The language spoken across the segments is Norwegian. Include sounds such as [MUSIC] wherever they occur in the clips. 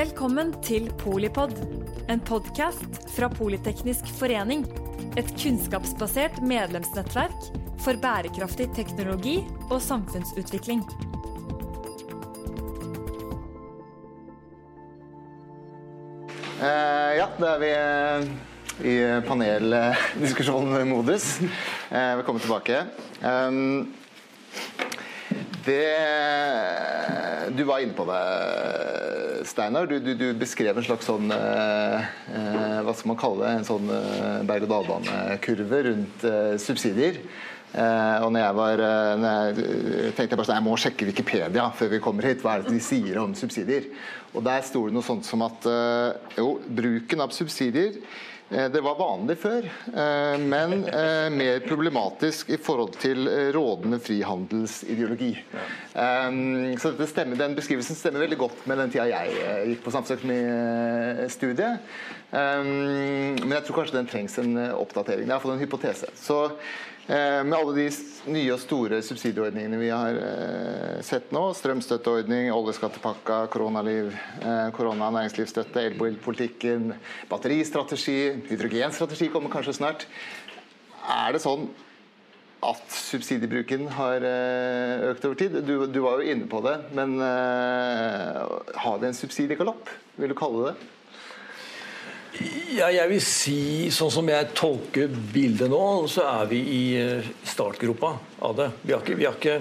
Velkommen til Polipod, en podkast fra Politeknisk forening. Et kunnskapsbasert medlemsnettverk for bærekraftig teknologi og samfunnsutvikling. Uh, ja, da er vi uh, i paneldiskusjonmodus. Uh, velkommen tilbake. Um, det Du var inne på det, Steinar. Du, du, du, beskrev en slags sånn eh, eh, Hva skal man kalle det? En sånn eh, berg-og-dal-banekurve rundt eh, subsidier. Eh, og når jeg var når jeg tenkte jeg bare sånn, jeg må sjekke Wikipedia før vi kommer hit. Hva er det de sier om subsidier? Og Der sto det noe sånt som at jo, bruken av subsidier det var vanlig før, men mer problematisk i forhold til rådende frihandelsideologi. Så stemmer, Den beskrivelsen stemmer veldig godt med den tida jeg gikk på samfunnsøkonomistudiet. Men jeg tror kanskje den trengs en oppdatering. Jeg har fått en hypotese. Så Eh, med alle de nye og store subsidieordningene vi har eh, sett nå, strømstøtteordning, oljeskattepakka, koronaliv, korona- og næringslivsstøtte, elbilpolitikken, batteristrategi, hydrogenstrategi kommer kanskje snart. Er det sånn at subsidiebruken har økt over tid? Du, du var jo inne på det, men har vi en subsidiegalopp? Vil du kalle det? Ja, jeg vil si, sånn som jeg tolker bildet nå, så er vi i eh, startgropa av det. Vi har ikke, vi har ikke,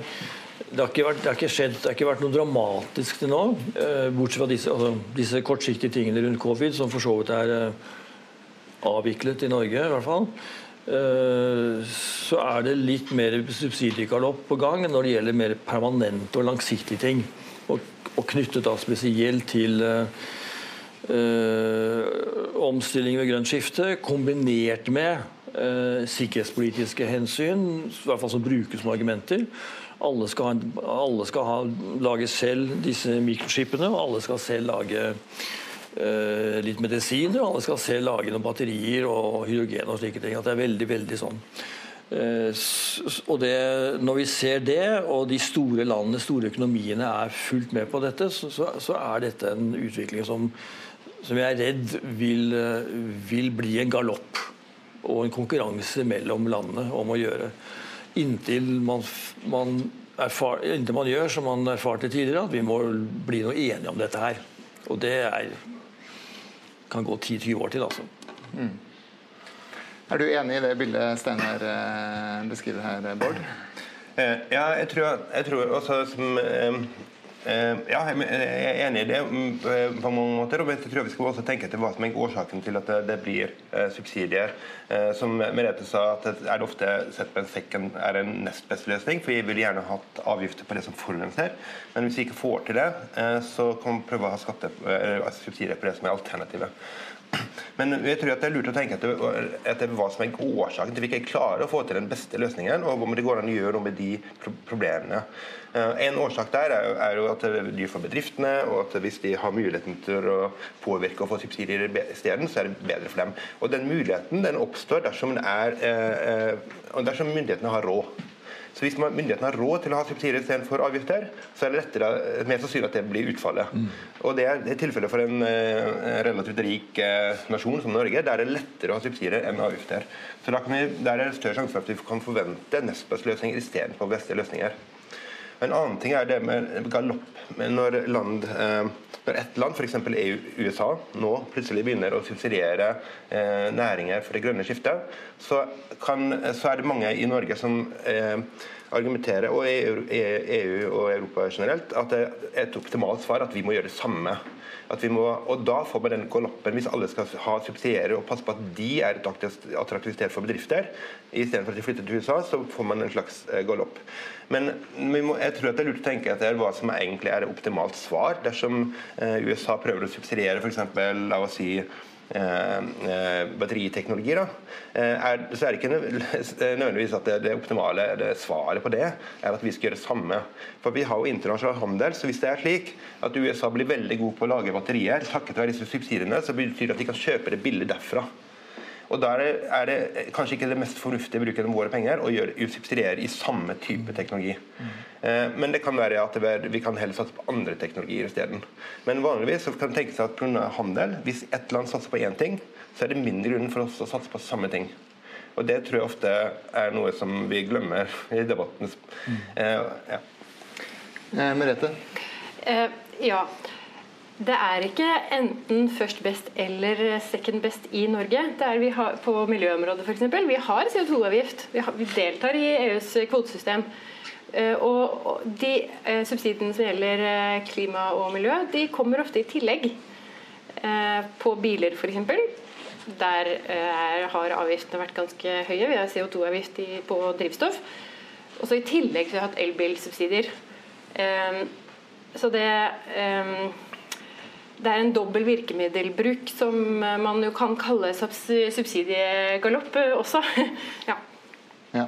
det, har ikke vært, det har ikke skjedd, det har ikke vært noe dramatisk til nå. Eh, bortsett fra disse, altså, disse kortsiktige tingene rundt covid, som for så vidt er eh, avviklet i Norge, i hvert fall. Så er det litt mer subsidiegalopp på gang når det gjelder mer permanente og langsiktige ting. Og, og knyttet da spesielt til øh, omstilling ved grønt skifte kombinert med eh, sikkerhetspolitiske hensyn, i hvert fall som brukes som argumenter. Alle skal, ha, alle skal ha, lage selv disse mikroskipene, og alle skal selv lage eh, litt medisiner. Og alle skal selv lage noen batterier og hydrogen og slike ting. At det er veldig, veldig sånn. og det, Når vi ser det, og de store landene, store økonomiene er fullt med på dette, så, så er dette en utvikling som som jeg er redd vil, vil bli en galopp og en konkurranse mellom landene om å gjøre. Inntil man, man, erfar, inntil man gjør som man erfarte tidligere, at vi må bli noe enige om dette her. Og det er, kan gå 10-20 år til, altså. Mm. Er du enig i det bildet Steinar eh, beskriver her, Bård? Eh, ja, jeg tror, jeg tror også som Eh, ja, jeg er enig i det mm, eh, på mange måter. og jeg tror vi skal også tenke etter hva som er årsaken til at det blir eh, subsidier. Som Merete sa, at er det ofte sett på en second er en nest beste løsning. For vi ville gjerne hatt avgifter på det som forurenser. Men hvis vi ikke får til det, så kan vi prøve å ha skatte, subsidier på det som er alternativet. Men jeg tror at det er lurt å tenke etter, etter hva som er årsaken til at vi ikke klarer å få til den beste løsningen, og om det går an å gjøre noe med de problemene. Eh, en årsak der er jo at det er dyrt for bedriftene, og at hvis de har muligheten til å påvirke og få subsidier isteden, så er det bedre for dem. Og Den muligheten den oppstår dersom, er, eh, eh, dersom myndighetene har råd. Så Hvis myndighetene har råd til å ha subsidier istedenfor avgifter, så er det lettere, mer sannsynlig at det blir utfallet. Mm. Og Det er, det er tilfellet for en uh, relativt rik uh, nasjon som Norge. Der det er lettere å ha subsidier enn avgifter. Så vi, Der er det større sjanse for at vi kan forvente nest beste løsninger istedenfor beste løsninger. En annen ting er det med galopp. Når, land, uh, når ett land, f.eks. EU, USA, nå plutselig begynner å subsidiere næringer for det grønne skiftet, så, kan, så er det mange i Norge som argumentere, og EU, EU og Europa generelt, at det er et optimalt svar at vi må gjøre det samme. Må, og Da får man den kollappen, hvis alle skal ha subsidiere og passe på at de er et attraktivt sted for bedrifter, istedenfor at de flytter til USA, så får man en slags eh, galopp. Men må, jeg tror det er lurt å tenke etter hva som egentlig er et optimalt svar. Dersom eh, USA prøver å subsidiere f.eks. la oss si batteriteknologi, da, eh, er, så er det ikke [LAUGHS] nødvendigvis at det, det optimale det svaret på det er at vi skal gjøre det samme. For Vi har jo internasjonal handel, så hvis det er slik at USA blir veldig god på å lage batterier takket være disse subsidiene, så betyr det at de kan kjøpe det billig derfra. Og Da er det, er det, kanskje ikke det mest fornuftige bruken av våre penger å subsidiere i samme type teknologi. Mm. Men det kan være at det, vi kan heller satse på andre teknologier isteden. Men vanligvis så kan det tenke seg at pga. handel, hvis ett land satser på én ting, så er det mindre grunn for oss å satse på samme ting. Og Det tror jeg ofte er noe som vi glemmer i debatten. Mm. Eh, ja. Eh, Merete? Eh, ja. Det er ikke enten først best eller second best i Norge. Det er vi har, på miljøområdet f.eks. Vi har CO2-avgift. Vi, vi, deltar i EUs kvotesystem. Uh, og de uh, subsidiene som gjelder uh, klima og miljø, de kommer ofte i tillegg. på biler f.eks. Der er, har avgiftene vært ganske høye. Vi har CO2-avgift på drivstoff. Og så I tillegg så har vi hatt elbilsubsidier. Så det det er en dobbel virkemiddelbruk som man jo kan kalle subsidiegalopp også. [LAUGHS] ja. ja.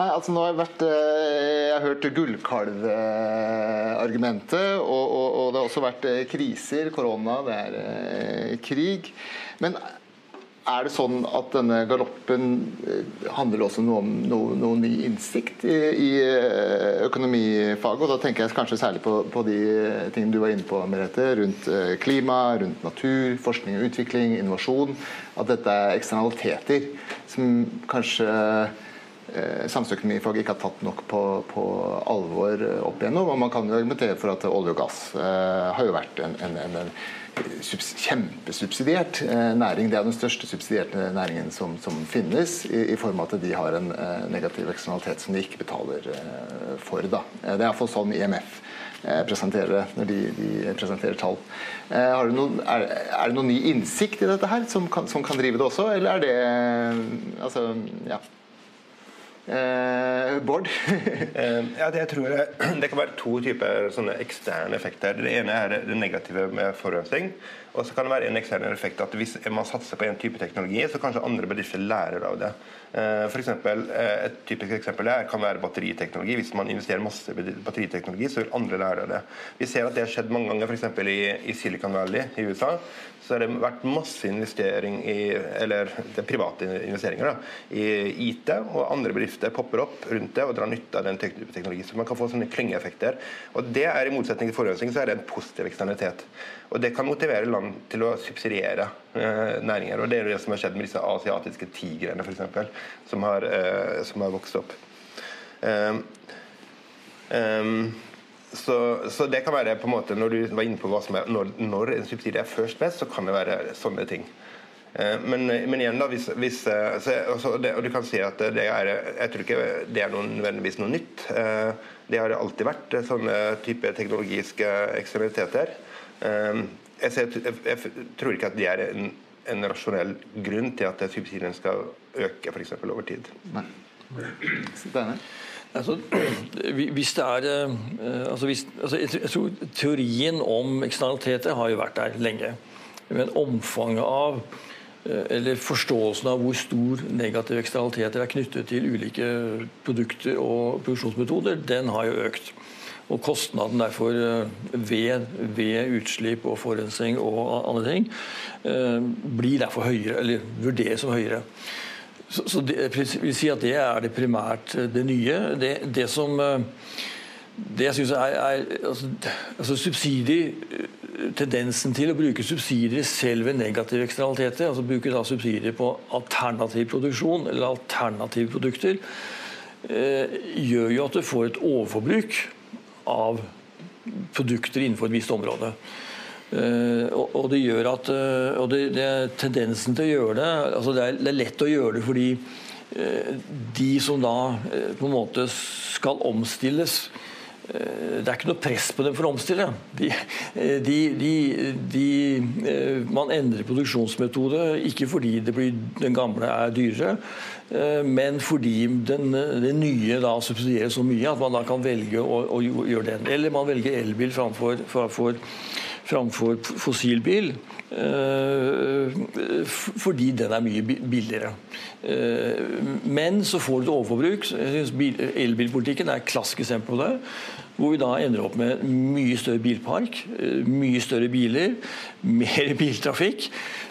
Nei, altså nå har jeg, vært, eh, jeg har hørt gullkalvargumentet, og, og, og, det har også vært eh, kriser, korona, det er eh, krig. Men er det sånn at denne galoppen handler også noe om noe, noe ny innsikt i, i økonomifaget? Og da tenker jeg kanskje særlig på, på, de tingene du var inne på, Merete, rundt klima, rundt natur, forskning og utvikling, innovasjon. At dette er eksternaliteter som kanskje eh, samfunnsøkonomifaget ikke har tatt nok på, på, alvor eh, opp igjennom. Og man kan jo argumentere for at olje og gass eh, har jo vært en, en, en, en kjempesubsidiert eh, næring. Det er den største subsidierte næringen som, som finnes, i, i, form av at de har en eh, negativ eksternalitet som de ikke betaler eh, for. Da. Det er iallfall sånn IMF presenterer det når de, de presenterer tall. Det, noen, er, er det, noen, ny innsikt i dette her som kan, som kan drive det også, eller er det altså, ja. Eh, Bård? [LAUGHS] eh, ja, det, tror jeg, [CLEARS THROAT] det, kan være to typer eksterne effekter. Det ene er det negative med forurensning. Og så kan det være en ekstern effekt at hvis man satser på en type teknologi, så kanskje andre bedrifter lærer av det. Eh, for eksempel, et typisk eksempel her kan være batteriteknologi. Hvis man investerer masse i batteriteknologi, så vil andre lære av det. Vi ser at det har skjedd mange ganger f.eks. I, i Silicon Valley i USA så har det vært masse investering i, eller det private investeringer da, i IT, og andre bedrifter popper opp rundt det og drar nytte av den teknologi. Så man kan få sånne klyngeeffekter. Og det er I motsetning til forurensning så er det en positiv eksternalitet. Og Det kan motivere land til å subsidiere eh, næringer. og Det er det som har skjedd med disse asiatiske tigrene, f.eks., som, eh, som har vokst opp. Um, um, så, så, det kan være på en måte, Når du var inne på hva som er, når, når en subsidie er first best, så kan det være sånne ting. Eh, men, men, igjen da, hvis, hvis eh, så, det, og du kan si at det er, Jeg tror ikke det er noen, nødvendigvis noe nytt. Eh, det har alltid vært sånne type teknologiske ekstremaliteter. Jeg, ser, jeg, tror ikke at det er en, en rasjonell grunn til at subsidiene skal øke for eksempel, over tid. Nei. Altså, [CLEARS THROAT] hvis det er eh, altså hvis, altså jeg tror Teorien om eksternaliteter har jo vært der lenge. Men omfanget av eh, eller forståelsen av hvor stor negative eksternaliteter er knyttet til ulike produkter og produksjonsmetoder, den har jo økt. Og kostnaden derfor eh, ved, ved utslipp og forurensning og andre ting blir derfor høyere, eller vurderes som høyere. Så, så det vil si at det er det primært eh, det nye. Det, det som eh, det jeg synes er, er altså, altså subsidier eh, Tendensen til å bruke subsidier selv ved negative eksternaliteter, altså bruke da subsidier på alternativ produksjon eller alternative produkter, eh, gjør jo at du får et overforbruk av produkter innenfor et visst område. Uh, og, det gjør at uh, og det, det, er tendensen til å gjøre det altså det er, det er lett å gjøre det fordi uh, de som da på en måte skal omstilles det er ikke noe press på dem for å omstille. De, de, de, man endrer produksjonsmetode ikke fordi blir, den gamle er dyrere, men fordi den, den nye da subsidieres så mye at man da kan velge å, å, gjøre den. Eller man velger elbil framfor, framfor framfor fossilbil. Fordi den er mye billigere. Men så får du et overforbruk. Elbilpolitikken er et klassisk eksempel på det. Hvor vi da ender opp med mye større bilpark, mye større biler, [LAUGHS] mer biltrafikk.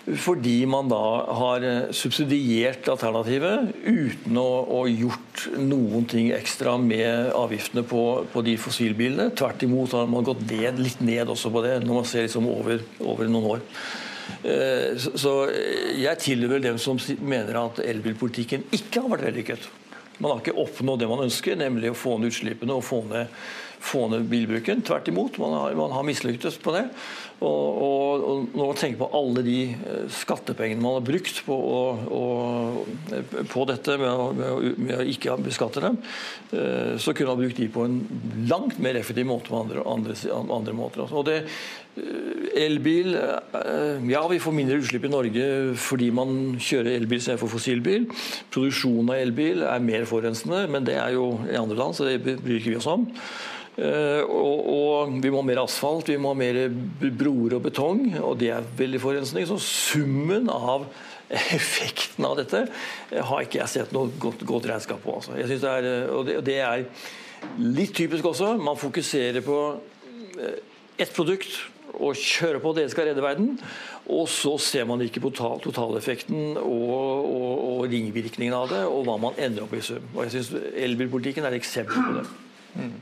Fordi man da har subsidiert alternativet uten å ha gjort noen ting ekstra med avgiftene på, på de fossilbilene. Tvert imot har man gått ned, litt ned også på det, når man ser liksom over, over noen år. Eh, så jeg tilhører dem som mener at elbilpolitikken ikke har vært vellykket. Man har ikke oppnådd det man ønsker, nemlig å få ned utslippene og få ned få ned bilbruken. Tvert imot, man har, man har mislyktes på det. Og, og, og, når man tenker på alle de eh, skattepengene man har brukt på, og, på dette med å, med, å, med å, ikke beskatte dem, eh, så kunne man brukt de på en langt mer effektiv måte på andre, andre, andre måter. Og det, eh, Elbil Ja, vi får mindre utslipp i Norge fordi man kjører elbil istedenfor fossilbil. Produksjonen av elbil er mer forurensende, men det er jo i andre land, så det bryr ikke vi oss om. Eh, og, og, vi må ha mer asfalt, vi må ha mer broer og betong, og det er veldig forurensning. Så summen av effekten av dette eh, har ikke jeg sett noe godt, godt regnskap på. Altså. Det er, eh, og, det, og, det, er litt typisk også. Man fokuserer på ett produkt og kjører på det skal redde verden. Og så ser man ikke på total, totaleffekten og, og, og, ringvirkningen av det, og hva man ender opp i sum. Og jeg synes Elbilpolitikken er et eksempel på det. Mm.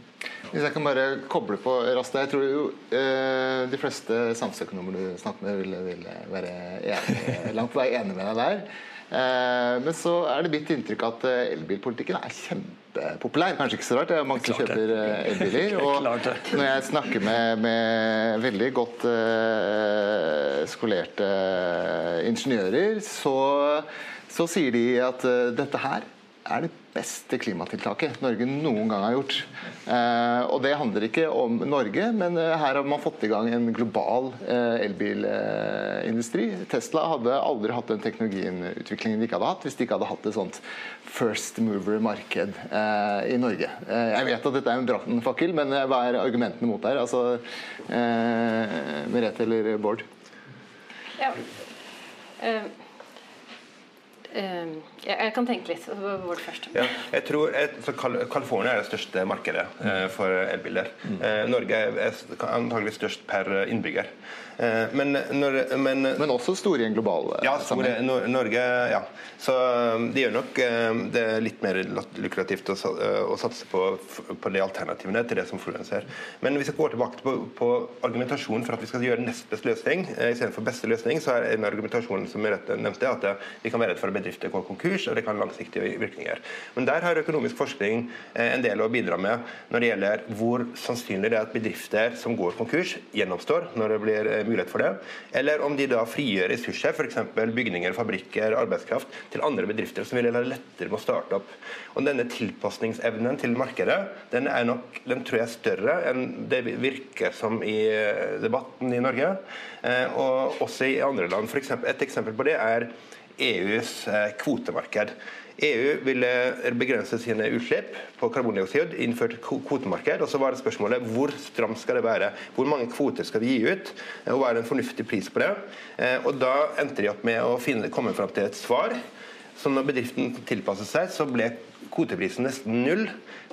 Hvis jeg kan bare koble på raskt Jeg tror jo eh, de fleste samfunnsøkonomer du snakker med, vil, vil være enige, langt på vei enig med deg der. Eh, men så er det mitt inntrykk at eh, elbilpolitikken er kjempepopulær. Kanskje ikke så rart, det er mange som kjøper elbiler. [LAUGHS] Og når jeg snakker med, med veldig godt skolerte ingeniører, så, så sier de at dette her er det beste klimatiltaket Norge noen gang har gjort. Eh, og Det handler ikke om Norge, men eh, her har man fått i gang en global eh, elbilindustri. Tesla hadde aldri hatt den teknologiutviklingen de ikke hadde hatt hvis de ikke hadde hatt et sånt first mover-marked eh, i Norge. Eh, jeg vet at dette er en brannfakkel, men eh, hva er argumentene mot her? Altså, Merete eller Bård? Ja. Uh. Ehm, jeg kan tenke litt. Hvor først? Ja, jeg tror California er det største markedet eh, for elbiler. Mm. Eh, Norge er antagelig størst per innbygger. Eh, men, når, men, men, også store i en global ja, store, Norge, ja. Så det gjør nok det er litt mer lukrativt å, å satse på, på, de alternativene til det som forurenser. Men hvis jeg går tilbake på, på argumentasjonen for at vi skal gjøre nest beste løsning istedenfor beste løsning, så er en argumentasjon som jeg nevnte, at vi kan være redd for at bedrifter går konkurs, og det kan ha langsiktige virkninger. Men der har økonomisk forskning en del å bidra med når det gjelder hvor sannsynlig det er at bedrifter som går konkurs, gjennomstår når det blir mulighet for det. Eller om de da frigjør ressurser, f.eks. bygninger, fabrikker, arbeidskraft, til andre bedrifter som vil ha lettere med å starte opp. Og Denne tilpasningsevnen til markedet den er nok, den tror jeg er større enn det virker som i eh, debatten i Norge, eh, og også i andre land. For eksempel, et eksempel på det er EUs eh, kvotemarked. EU ville begrense sine utslipp på karbondioksid, innført kvotemarked. og Så var det spørsmålet hvor stramt skal det være? Hvor mange kvoter skal de gi ut? Og hva er en fornuftig pris på det? Eh, og Da endte de opp med å finne, komme fram til et svar. Så når bedriften tilpasset seg, så ble kvoteprisen nesten null.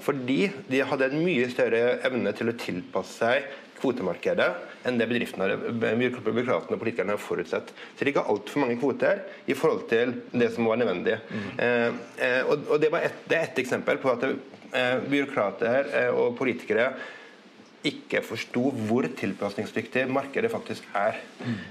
Fordi de hadde en mye større evne til å tilpasse seg kvotemarkedet enn det bedriftene, byråkratene og politikerne har forutsett. Så de ga altfor mange kvoter i forhold til det som var nødvendig. Mm. Eh, eh, og, og det, et, det, er ett eksempel på at eh, byråkrater eh, og politikere ikke forsto hvor tilpasningsdyktig markedet faktisk er.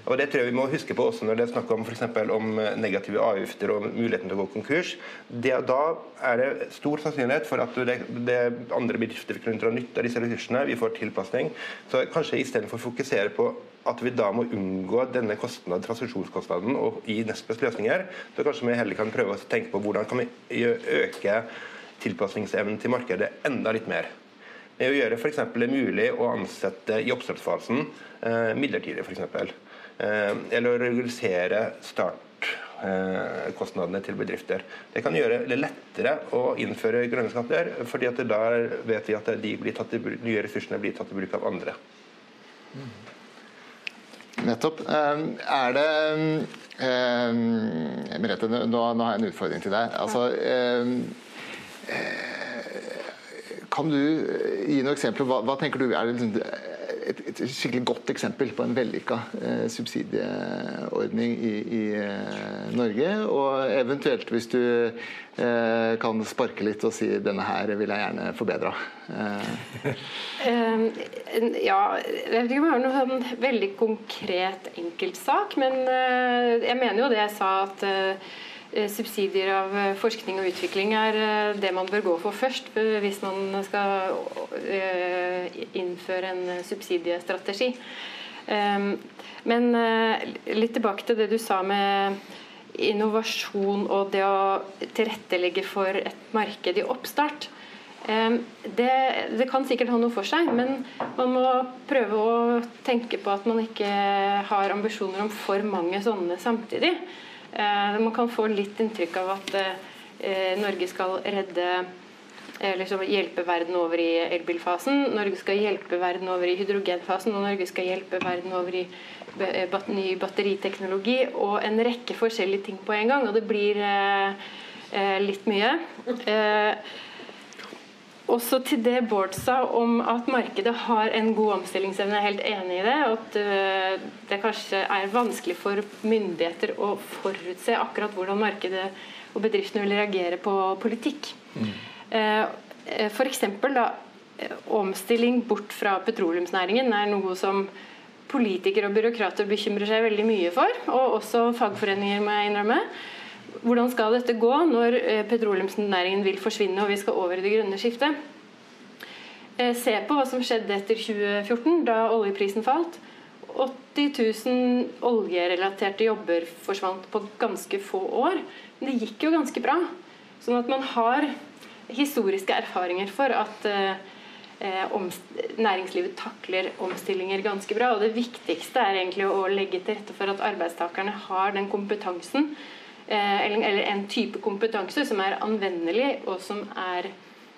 Og Det tror jeg vi må huske på også når det er snakk om, for om eh, negative avgifter og muligheten til å gå konkurs. Det, da er det stor sannsynlighet for at det, det andre bedrifter kunne dra nytte av disse ressursene. Vi får tilpasning. Så kanskje istedenfor å fokusere på at vi da må unngå denne kostnad, transaksjonskostnaden og gi nest best løsninger, så kanskje vi heller kan prøve å tenke på hvordan kan vi øke tilpasningsevnen til markedet enda litt mer med å gjøre f.eks. det mulig å ansette i oppstartsfasen eh, midlertidig, f.eks. Eh, eller å regulere startkostnadene til bedrifter. Det kan gjøre det lettere å innføre grønne skatter, fordi at da vet vi at de nye ressursene blir tatt i bruk av andre. Nettopp. Er det Merete, nå, nå, har jeg en utfordring til deg. Altså, kan du gi noen eksempler? Hva, hva tenker du er det liksom et, et, skikkelig godt eksempel på en vellykka eh, subsidieordning i, i eh, Norge. Og eventuelt hvis du eh, kan sparke litt og si denne her vil jeg gjerne forbedra. Eh. Um, ja, jeg vet ikke om jeg har noen sånn veldig konkret enkeltsak, men uh, jeg mener jo det jeg sa at uh, Eh, subsidier av eh, forskning og utvikling er eh, det man bør gå for først hvis man skal innføre en subsidiestrategi. Ehm, men litt tilbake til det du sa med innovasjon og det å tilrettelegge for et marked i oppstart. Ehm, det, det, kan sikkert ha noe for seg, men man må prøve å tenke på at man ikke har ambisjoner om for mange sånne samtidig. Eh, man kan få litt inntrykk av at eh, Norge skal redde liksom hjelpe verden over i elbilfasen. Norge skal hjelpe verden over i hydrogenfasen, og Norge skal hjelpe verden over i ny batteriteknologi og en rekke forskjellige ting på en gang. Og det blir eh, litt mye. Eh, også til det Bård sa om at markedet har en god omstillingsevne. Jeg er helt enig i det. At øh, det kanskje er vanskelig for myndigheter å forutse akkurat hvordan markedet og bedriftene vil reagere på politikk. Mm. Eh, da omstilling bort fra petroleumsnæringen er noe som politikere og byråkrater bekymrer seg veldig mye for, og også fagforeninger, må jeg innrømme. Hvordan skal dette gå når eh, petroleumsnæringen vil forsvinne og vi skal over i det grønne skiftet? Eh, se på hva som skjedde etter 2014, da oljeprisen falt. 80 000 oljerelaterte jobber forsvant på ganske få år. Men det gikk jo ganske bra. Sånn at man har historiske erfaringer for at eh, næringslivet takler omstillinger ganske bra. Og det viktigste er egentlig å legge til rette for at arbeidstakerne har den kompetansen eller en type kompetanse som er anvendelig, og som er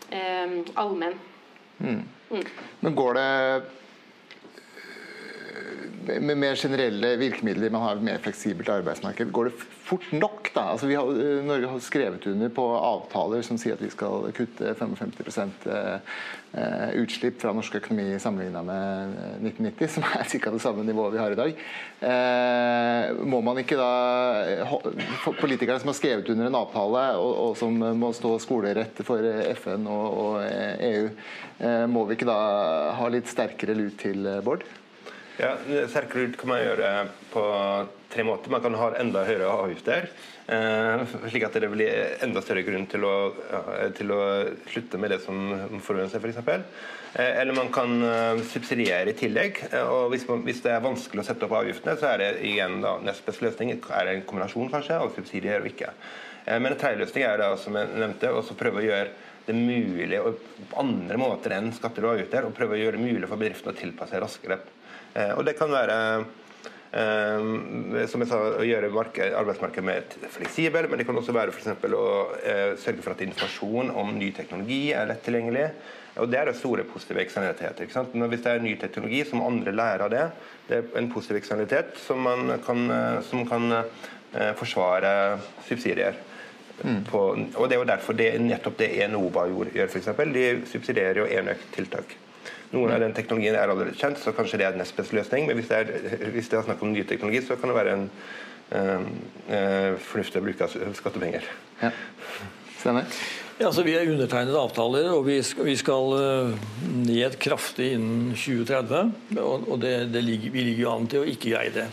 eh, allmenn. Mm. Mm. Men går det med mer generelle virkemidler, man har et mer fleksibelt arbeidsmarked, går det fort nok? da? Altså har, eh, Norge har skrevet under på avtaler som sier at vi skal kutte 55 eh, eh, utslipp fra norsk økonomi sammenligna med 1990, som er ca. det samme nivået vi har i dag. Må man ikke da, Politikerne som har skrevet under en avtale, og, og som må stå skolerett for FN og, og EU, må vi ikke da ha litt sterkere lut til, Bård? Ja, Sterkere kan man gjøre på tre måter. Man kan ha enda høyere avgifter. Eh, slik at det blir enda større grunn til å, til å slutte med det som forurenser, f.eks. Eh, eller man kan eh, subsidiere i tillegg. og hvis, man, hvis, det er vanskelig å sette opp avgiftene, så er det igjen da, nest beste løsning er det en kombinasjon kanskje av subsidier og ikke. Men en tredje løsning er da, som jeg nevnte, å prøve å gjøre det mulig på andre måter enn skatter og avgifter, å prøve å gjøre det mulig for bedriftene å tilpasse raskere Eh, og det kan være eh, som jeg sa, å gjøre arbeidsmarkedet mer fleksibelt, men det kan også være for å eh, sørge for at informasjon om ny teknologi er lett tilgjengelig. Og Det er det store positive eksternaliteter. Hvis det er ny teknologi, så må andre lære av det. Det er en positiv eksternalitet som, kan, som kan forsvare subsidier. Mm. På, og Det er jo derfor det, nettopp det Enova gjør, f.eks. De subsidierer jo enøktiltak. Noen av den teknologien er allerede kjent, så kanskje det er nest beste løsning. Men hvis det, er, hvis det er snakk om ny teknologi, så kan det være en øh, fornuftig bruk av skattepenger. Ja. Ja, altså, vi er undertegnet avtaler, og vi skal, vi skal uh, ned kraftig innen 2030. Og, og det, det ligger, vi ligger jo an til å ikke greie det.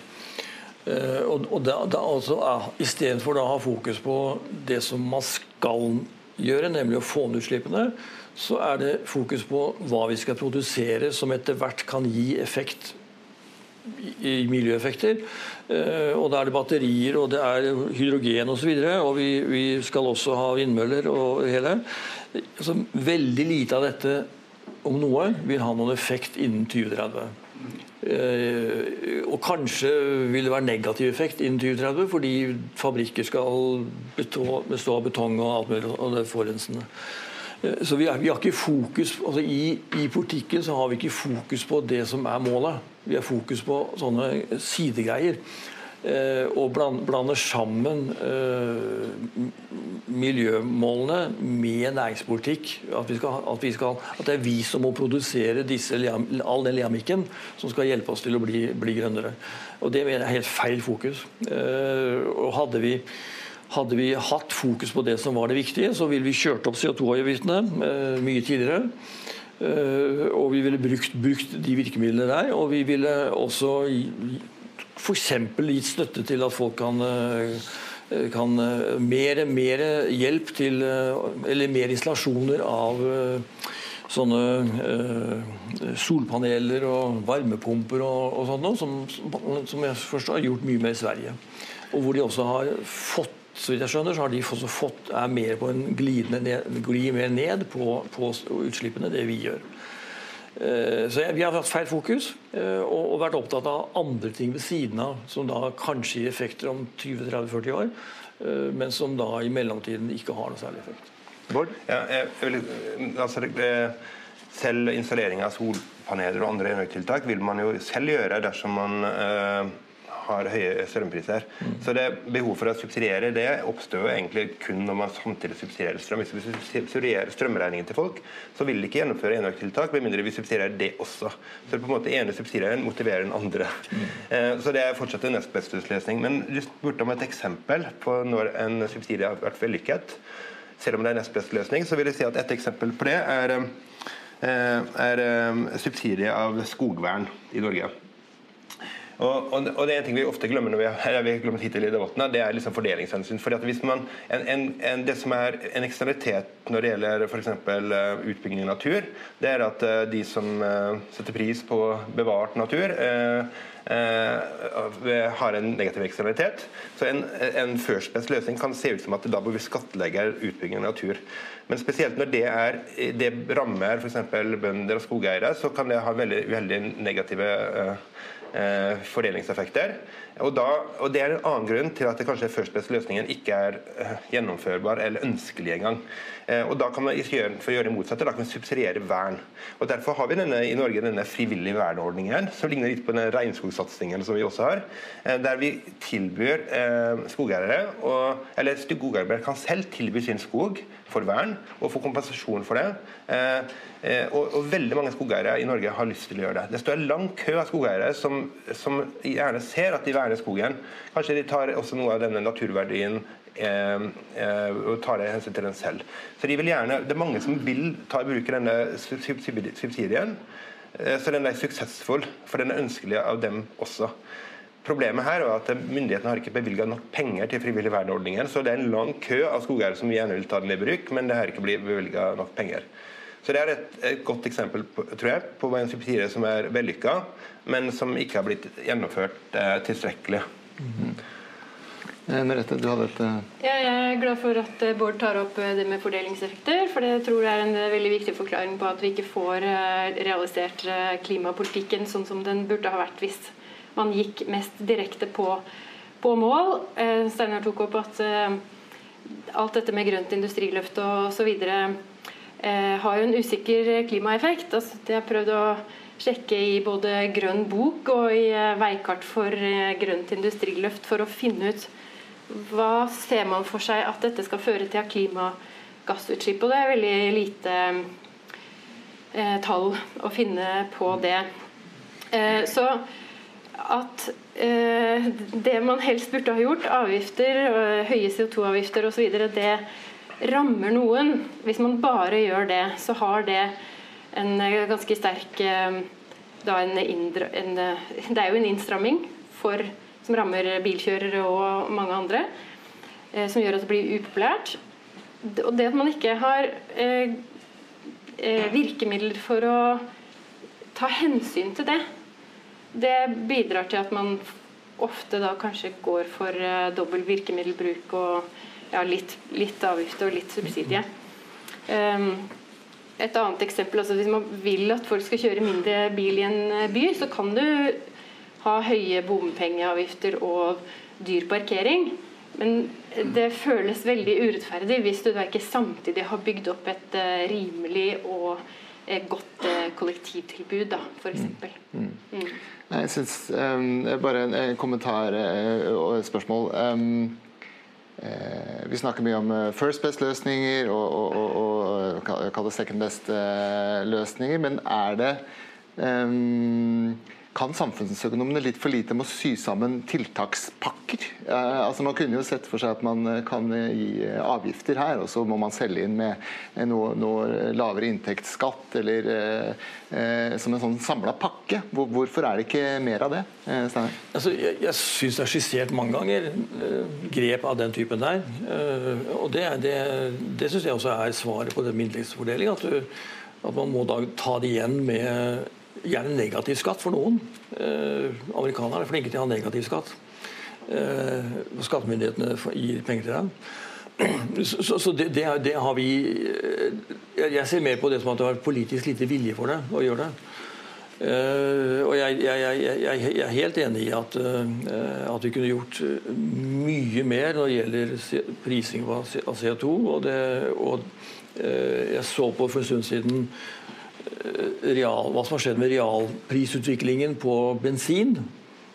Uh, og, og da, da altså, Istedenfor å ha fokus på det som man skal gjøre, nemlig å få ned utslippene, så er det fokus på hva vi skal produsere som etter hvert kan gi effekt i miljøeffekter. Eh, og Da er det batterier og det er hydrogen osv. Og, så og vi, vi skal også ha vindmøller og hele. Altså, veldig lite av dette, om noe, vil ha noen effekt innen 2030. Eh, og kanskje vil det være negativ effekt innen 2030, fordi fabrikker skal bestå, av betong og alt mulig, og det er forurensende. Så vi, er, vi har ikke fokus, altså i, I politikken så har vi ikke fokus på det som er målet. Vi har fokus på sånne sidegreier. Eh, og blander sammen eh, miljømålene med næringspolitikk. At, vi skal, at, vi skal, at, det er vi som må produsere disse, all den leamikken som skal hjelpe oss til å bli, bli grønnere. Og Det mener jeg er helt feil fokus. Eh, og hadde vi hadde vi hatt fokus på det som var det viktige, så ville vi kjørt opp CO2-avgiftene eh, mye tidligere. Og vi ville brukt, brukt, de virkemidlene der. Og vi ville også f.eks. gitt støtte til at folk kan eh, kan mer, mer hjelp til Eller mer installasjoner av sånne solpaneler og varmepumper og, og sånt noe, som, som jeg forstår har gjort mye mer i Sverige. Og hvor de også har fått så vidt jeg skjønner, så har de også fått, er mer på en glidende ned, glir mer ned på, på utslippene det vi gjør. Eh, så Vi har hatt feil fokus eh, og vært opptatt av andre ting ved siden av, som da kanskje gir effekter om 20-30-40 år, eh, men som da i mellomtiden ikke har noe særlig effekt. Bård? Ja, vil, altså, selv installering av solpaneler og andre enøktiltak vil man jo selv gjøre dersom man har høye strømpriser. Mm. Så det Behov for å subsidiere det oppstår jo egentlig kun når man samtidig subsidierer strøm. Hvis vi subsidierer strømregningen til folk, så vil de ikke gjennomføre enøktiltak med mindre vi subsidierer det også. Så det på en måte ene subsidieren motiverer den andre. Mm. Eh, så det er fortsatt en nest beste løsning. Men du spurte om et eksempel på når en subsidie har vært vellykket. Selv om det er nest beste løsning, så vil jeg si at et eksempel på det er, er, er eh, subsidie av skogvern i Norge. Og, og, og, det er en ting vi ofte glemmer når vi, har, glemmer hittil i debatten, det er liksom fordelingshensyn. Fordi at hvis man, en, en, en, Det som er en eksternalitet når det gjelder f.eks. Uh, utbygging av natur, det er at uh, de som uh, setter pris på bevart natur, uh, har en negativ eksternalitet. Så en, en first best løsning kan se ut som at da bør vi skattlegge utbygging av natur. Men spesielt når det, er, det rammer f.eks. bønder og skogeiere, så kan det ha veldig, veldig negative eh, fordelingseffekter. Og, da, og, Det er en annen grunn til at det kanskje First Best-løsningen ikke er eh, gjennomførbar eller ønskelig engang. Eh, og da kan man gjøre, for å gjøre det motsatte, da kan man subsidiere vern. Og Derfor har vi denne, i Norge denne frivillige verneordningen, som ligner litt på den regnskogsatsingen som vi også har. Eh, der vi tilbyr eh, skogeiere, eller skogeiere kan selv tilby sin skog for vern og få kompensasjon for det. Eh, Eh, og, og, veldig mange skogeiere i Norge har lyst til å gjøre det. Det står en lang kø av skogeiere som, som gjerne ser at de verner skogen. Kanskje de tar også noe av denne naturverdien eh, eh, og tar det hensyn til den selv. Så de vil gjerne, Det er mange som vil ta i bruk denne subsidien. Eh, så den er suksessfull, for den er ønskelig av dem også. Problemet her er at Myndighetene har ikke bevilga nok penger til frivillig verneordningen. Så det er en lang kø av skogeiere som gjerne vil ta den i bruk, men det har ikke blitt bevilga nok penger. Så Det er et, et godt eksempel på, tror jeg, på en subsidie som er vellykka, men som ikke har blitt gjennomført eh, tilstrekkelig. Mm. Merete, du hadde et eh, ja, Jeg er glad for at eh, Bård tar opp det med fordelingseffekter. For det tror jeg er en veldig viktig forklaring på at vi ikke får realisert klimapolitikken sånn som den burde ha vært hvis man gikk mest direkte på, på mål. Steinar tok opp at alt dette med grønt industriløft og osv eh, har jo en usikker klimaeffekt. Altså, jeg har prøvd å sjekke i både Grønn bok og i eh, Veikart for eh, grønt industriløft for å finne ut hva ser man for seg at dette skal føre til av klimagassutslipp. Og det er veldig lite eh, tall å finne på det. Eh, så at eh, det man helst burde ha gjort, avgifter, høye CO2-avgifter osv., det rammer noen, hvis man bare gjør det, så har det en eh, ganske sterk eh, en indre, en, eh, Det er jo en innstramming for, som rammer bilkjørere og mange andre, som gjør at det blir upopulært. Og det at man ikke har eh, virkemidler for å ta hensyn til det, det bidrar til at man ofte da kanskje går for eh, dobbel virkemiddelbruk og ja, litt, litt avgift og litt subsidie. Um, et annet eksempel, altså Hvis man vil at folk skal kjøre mindre bil i en eh, by, så kan du ha høye bompengeavgifter og dyr parkering. Men det føles veldig urettferdig hvis du da ikke samtidig har bygd opp et uh, rimelig og uh, godt kollektivtilbud, da, f.eks. Mm. Mm. Jeg syns um, Bare en, en kommentar og et spørsmål. Um, vi snakker mye om first best-løsninger og, og, og, og, og second best-løsninger, men er det um, kan samfunnsøkonomene litt for lite med å sy sammen tiltakspakker. Eh, altså Man kunne jo sett for seg at man eh, kan eh, gi eh, avgifter her, og så må man selge inn med noe, noe lavere inntektsskatt, eller eh, eh, som en sånn samla pakke. Hvor, hvorfor er det ikke mer av det? Steiner? Altså, jeg jeg syns det er skissert mange ganger grep av den typen der. og Det, det, det syns jeg også er svaret på den inntektsfordeling. At, at man må da ta det igjen med gjerne negativ skatt for noen. Eh, amerikanerne er flinke til å ha negativ skatt. Eh, skattemyndighetene gir penger til dem. [CLEARS THROAT] Så, så det, det, det, har vi eh, Jeg ser mer på det som at det har politisk lite vilje for det å gjøre det. Uh, og jeg, jeg, jeg, jeg, er helt enig i at, uh, at, vi kunne gjort mye mer når det gjelder prising av CO2. Og, det, og jeg så på for en stund siden real, hva som har skjedd med realprisutviklingen på bensin.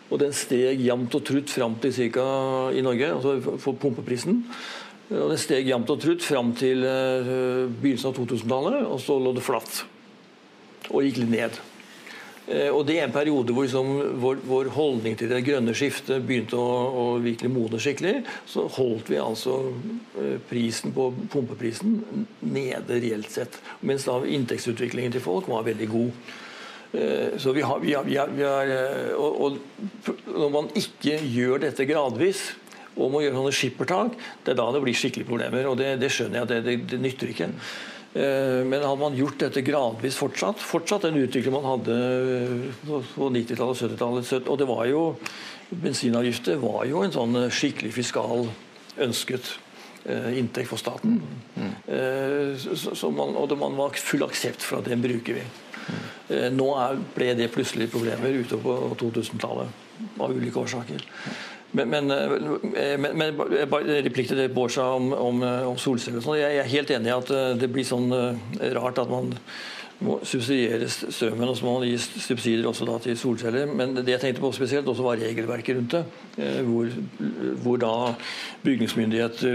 Og den steg jevnt og trutt fram til ca. i Norge, altså for pumpeprisen. Og den steg jevnt og trutt fram til uh, begynnelsen av 2000-tallet, og så lå det flatt. Og gikk litt ned. Eh, og Det er en periode hvor liksom, vår, vår, holdning til det grønne skiftet begynte å, å virkelig modne skikkelig. Så holdt vi altså eh, prisen på pumpeprisen nede reelt sett. Mens da inntektsutviklingen til folk var veldig god. Eh, så vi har, vi har, vi har, vi har og, og, når man ikke gjør dette gradvis, og må gjøre sånne skippertak, det er da det blir skikkelige problemer. og Det, det skjønner jeg det, det, det nytter ikke. Eh, men hadde man gjort dette gradvis fortsatt, fortsatt den utviklingen man hadde på 90-tallet og 70-tallet Og det var jo Bensinavgifter var jo en sånn skikkelig fiskal ønsket eh, inntekt for staten. Mm. Så, så man, og det, man var full aksept for at den bruker vi. Mm. Nå er, ble det plutselig problemer utover på 2000-tallet av ulike årsaker. Men, men, eh, men, men replikk til det Bård om, om, om solceller. Sånn. Jeg er helt enig i at eh, det blir sånn eh, rart at man må subsidiere strømmen, og så må man gi subsidier også til solceller. Men det jeg tenkte på spesielt, også var regelverket rundt det. Hvor, hvor da bygningsmyndigheter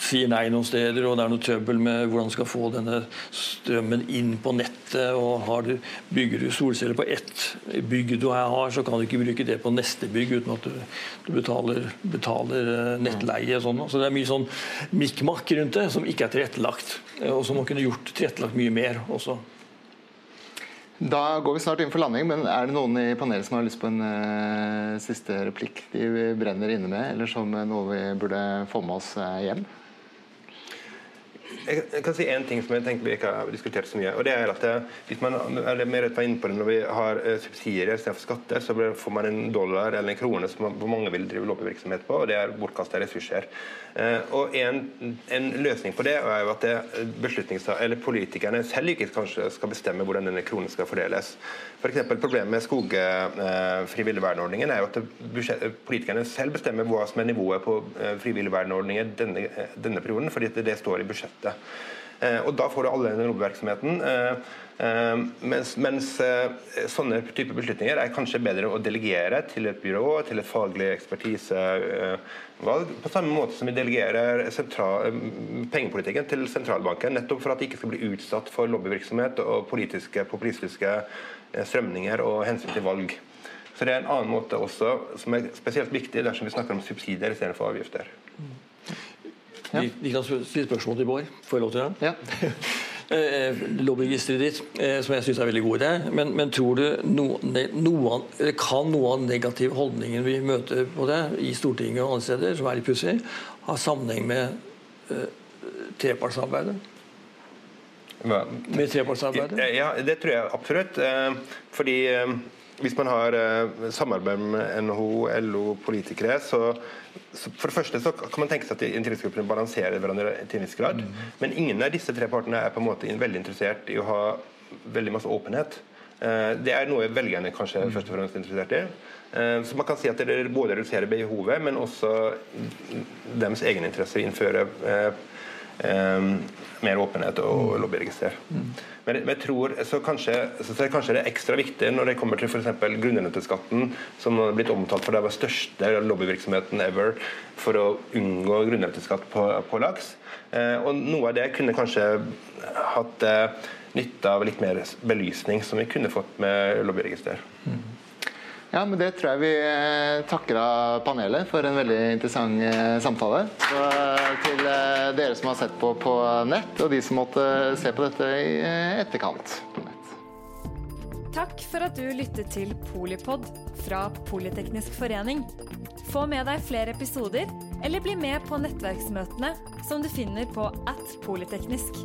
sier nei noen steder, og det er noe trøbbel med hvordan du skal få denne strømmen inn på nettet. og du, Bygger du solceller på ett bygg du har, så kan du ikke bruke det på neste bygg uten at du, du betaler, betaler, nettleie. Og Sånn. Så det er mye sånn mikk-makk rundt det som ikke er tilrettelagt, eh, og som man kunne gjort tilrettelagt mye mer også. Da går vi snart inn for landing, men er det noen i panelet som har lyst på en uh, siste replikk de brenner inne med, eller som noe vi burde få med oss uh, hjem? Jeg kan si en ting som jeg tenker vi ikke har diskutert så mye. og det er at det, hvis man eller mer var inne på det, Når vi har uh, subsidier istedenfor skatter, så får man en dollar eller en krone som mange vil drive lobbyvirksomhet på, og det er bortkasta ressurser. Uh, og en, en, løsning på det er jo at det eller politikerne selv ikke kanskje skal bestemme hvordan denne kronen skal fordeles. For eksempel, Problemet med skogfrivillig uh, verneordningen er jo at politikerne selv bestemmer hva som er nivået på frivillig verneordninger denne, denne perioden, fordi det, det står i budsjettet. Eh, og Da får du alle den lobbyvirksomheten. Eh, eh, mens, mens sånne type beslutninger er kanskje bedre å delegere til et byrå, til et faglig ekspertisevalg, på samme måte som vi delegerer sentral, pengepolitikken til sentralbanken, nettopp for at de ikke skal bli utsatt for lobbyvirksomhet og politiske, populistiske strømninger og hensyn til valg. Så Det er en annen måte også, som er spesielt viktig dersom vi snakker om subsidier istedenfor avgifter. Ja. De, kan stille spørsmål til Bård. Får jeg lov til det? Ja. [LAUGHS] Eh, lobbyregisteret ditt, eh, som jeg syns er veldig god idé. Men, men tror du noe, noen, kan noe av negativ holdningen vi møter på det i Stortinget og andre steder, som er litt pussig, ha sammenheng med uh, trepartssamarbeidet? Med trepartssamarbeidet? Ja, det tror jeg absolutt. Fordi hvis man har samarbeid med NHO, LO, politikere, så for det første så kan man tenke seg at interessegruppene balanserer hverandre til en viss grad. Mm. Men ingen av disse tre partene er på en måte veldig interessert i å ha veldig masse åpenhet. Eh, det er noe velgerne kanskje først og fremst er interessert i. Eh, så man kan si at det både reduserer behovet, men også deres egeninteresse i å innføre eh, eh, mer åpenhet og lobbyregister. Men, jeg tror så kanskje, så er kanskje det er ekstra viktig når det kommer til f.eks. grunnrenteskatten, som har blitt omtalt for det var største lobbyvirksomheten ever for å unngå grunnrenteskatt på, på laks. Eh, og Noe av det kunne kanskje hatt eh, nytte av litt mer belysning, som vi kunne fått med lobbyregister. Ja, men Det tror jeg vi eh, takker av panelet for en veldig interessant eh, samtale. Så eh, til dere som har sett på på nett, og de som måtte se på dette i etterkant på nett. Takk for at du lyttet til Polipod fra Politeknisk forening. Få med deg flere episoder, eller bli med på nettverksmøtene som du finner på at polyteknisk.